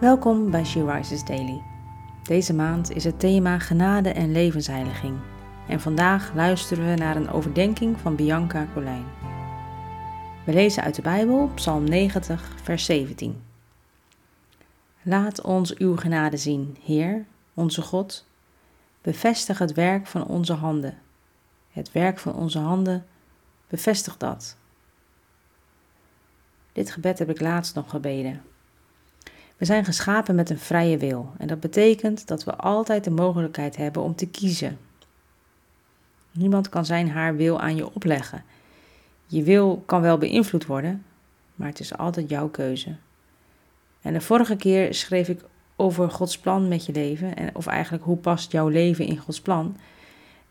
Welkom bij She Rises Daily. Deze maand is het thema genade en levensheiliging. En vandaag luisteren we naar een overdenking van Bianca Colijn. We lezen uit de Bijbel Psalm 90, vers 17. Laat ons uw genade zien, Heer, onze God. Bevestig het werk van onze handen. Het werk van onze handen, bevestig dat. Dit gebed heb ik laatst nog gebeden. We zijn geschapen met een vrije wil en dat betekent dat we altijd de mogelijkheid hebben om te kiezen. Niemand kan zijn haar wil aan je opleggen. Je wil kan wel beïnvloed worden, maar het is altijd jouw keuze. En de vorige keer schreef ik over Gods plan met je leven, en, of eigenlijk hoe past jouw leven in Gods plan.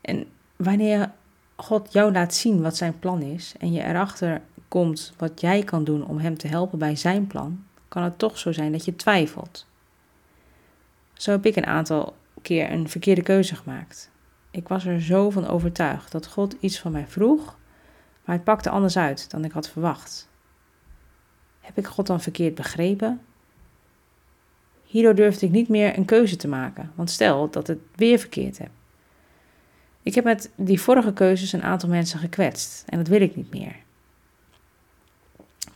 En wanneer God jou laat zien wat zijn plan is en je erachter komt wat jij kan doen om hem te helpen bij zijn plan, kan het toch zo zijn dat je twijfelt. Zo heb ik een aantal keer een verkeerde keuze gemaakt. Ik was er zo van overtuigd dat God iets van mij vroeg, maar het pakte anders uit dan ik had verwacht. Heb ik God dan verkeerd begrepen? Hierdoor durfde ik niet meer een keuze te maken, want stel dat het weer verkeerd heb. Ik heb met die vorige keuzes een aantal mensen gekwetst en dat wil ik niet meer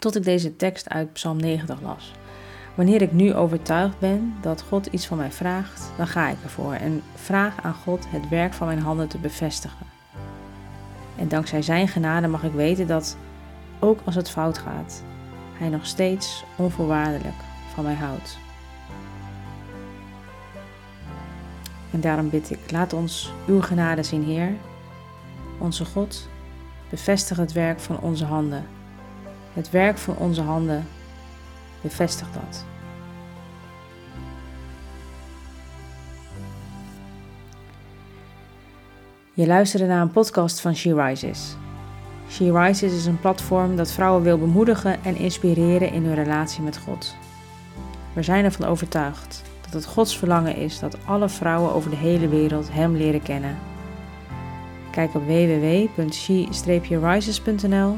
tot ik deze tekst uit Psalm 90 las. Wanneer ik nu overtuigd ben dat God iets van mij vraagt, dan ga ik ervoor en vraag aan God het werk van mijn handen te bevestigen. En dankzij Zijn genade mag ik weten dat, ook als het fout gaat, Hij nog steeds onvoorwaardelijk van mij houdt. En daarom bid ik, laat ons uw genade zien, Heer. Onze God, bevestig het werk van onze handen het werk van onze handen bevestigt dat. Je luisterde naar een podcast van She Rises. She Rises is een platform dat vrouwen wil bemoedigen en inspireren in hun relatie met God. We zijn ervan overtuigd dat het Gods verlangen is dat alle vrouwen over de hele wereld Hem leren kennen. Kijk op www.she-rises.nl